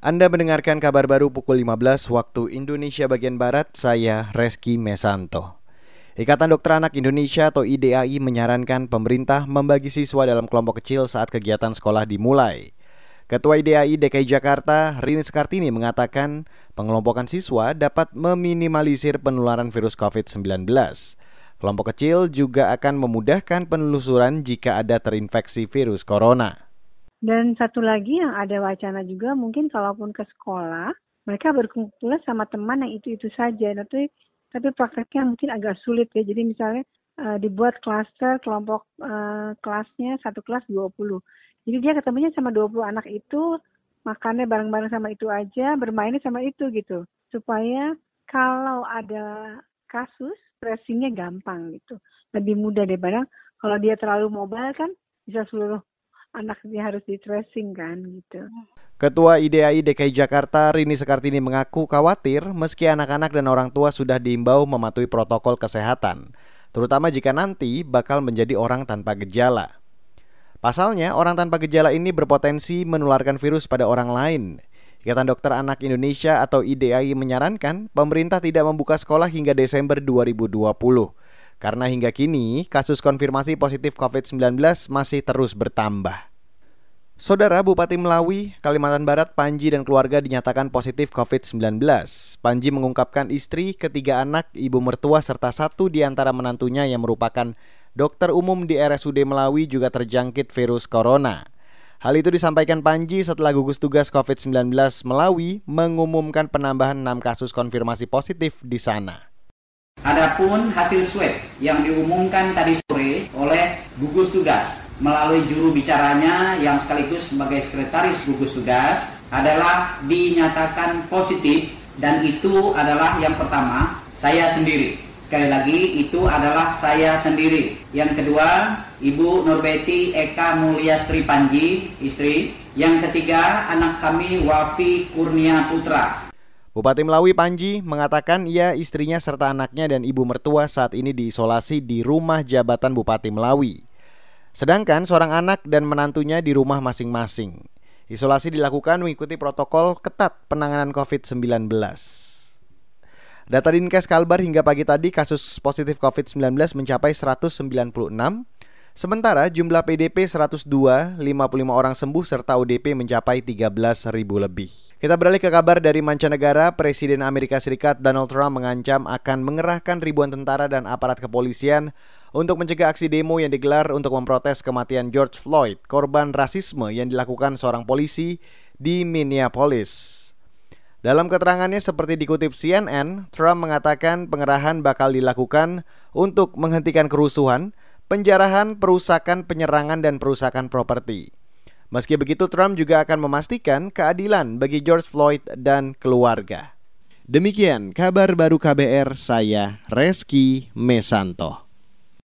Anda mendengarkan kabar baru pukul 15 waktu Indonesia bagian Barat, saya Reski Mesanto. Ikatan Dokter Anak Indonesia atau IDAI menyarankan pemerintah membagi siswa dalam kelompok kecil saat kegiatan sekolah dimulai. Ketua IDAI DKI Jakarta, Rini Sekartini mengatakan pengelompokan siswa dapat meminimalisir penularan virus COVID-19. Kelompok kecil juga akan memudahkan penelusuran jika ada terinfeksi virus corona. Dan satu lagi yang ada wacana juga mungkin kalaupun ke sekolah, mereka berkumpul sama teman yang itu-itu saja. Tapi, tapi prakteknya mungkin agak sulit ya. Jadi misalnya uh, dibuat klaster kelompok uh, kelasnya satu kelas 20. Jadi dia ketemunya sama 20 anak itu, makannya bareng-bareng sama itu aja, bermainnya sama itu gitu. Supaya kalau ada kasus, tracingnya gampang gitu. Lebih mudah daripada kalau dia terlalu mobile kan bisa seluruh anaknya harus di tracing kan gitu. Ketua IDAI DKI Jakarta Rini Sekartini mengaku khawatir meski anak-anak dan orang tua sudah diimbau mematuhi protokol kesehatan, terutama jika nanti bakal menjadi orang tanpa gejala. Pasalnya, orang tanpa gejala ini berpotensi menularkan virus pada orang lain. Ikatan Dokter Anak Indonesia atau IDAI menyarankan pemerintah tidak membuka sekolah hingga Desember 2020 karena hingga kini kasus konfirmasi positif COVID-19 masih terus bertambah. Saudara Bupati Melawi, Kalimantan Barat, Panji dan keluarga dinyatakan positif COVID-19. Panji mengungkapkan istri, ketiga anak, ibu mertua serta satu di antara menantunya yang merupakan dokter umum di RSUD Melawi juga terjangkit virus corona. Hal itu disampaikan Panji setelah gugus tugas COVID-19 Melawi mengumumkan penambahan 6 kasus konfirmasi positif di sana. Adapun hasil swab yang diumumkan tadi sore oleh gugus tugas melalui juru bicaranya yang sekaligus sebagai sekretaris gugus tugas adalah dinyatakan positif dan itu adalah yang pertama saya sendiri. Sekali lagi itu adalah saya sendiri. Yang kedua, Ibu Nurbeti Eka Mulyastri Panji, istri. Yang ketiga, anak kami Wafi Kurnia Putra, Bupati Melawi Panji mengatakan ia, istrinya serta anaknya dan ibu mertua saat ini diisolasi di rumah jabatan Bupati Melawi. Sedangkan seorang anak dan menantunya di rumah masing-masing. Isolasi dilakukan mengikuti protokol ketat penanganan COVID-19. Data Dinkes Kalbar hingga pagi tadi kasus positif COVID-19 mencapai 196, sementara jumlah PDP 102, 55 orang sembuh serta ODP mencapai 13.000 lebih. Kita beralih ke kabar dari mancanegara, Presiden Amerika Serikat Donald Trump mengancam akan mengerahkan ribuan tentara dan aparat kepolisian untuk mencegah aksi demo yang digelar untuk memprotes kematian George Floyd, korban rasisme yang dilakukan seorang polisi di Minneapolis. Dalam keterangannya seperti dikutip CNN, Trump mengatakan pengerahan bakal dilakukan untuk menghentikan kerusuhan, penjarahan, perusakan, penyerangan, dan perusakan properti. Meski begitu, Trump juga akan memastikan keadilan bagi George Floyd dan keluarga. Demikian kabar baru KBR, saya Reski Mesanto.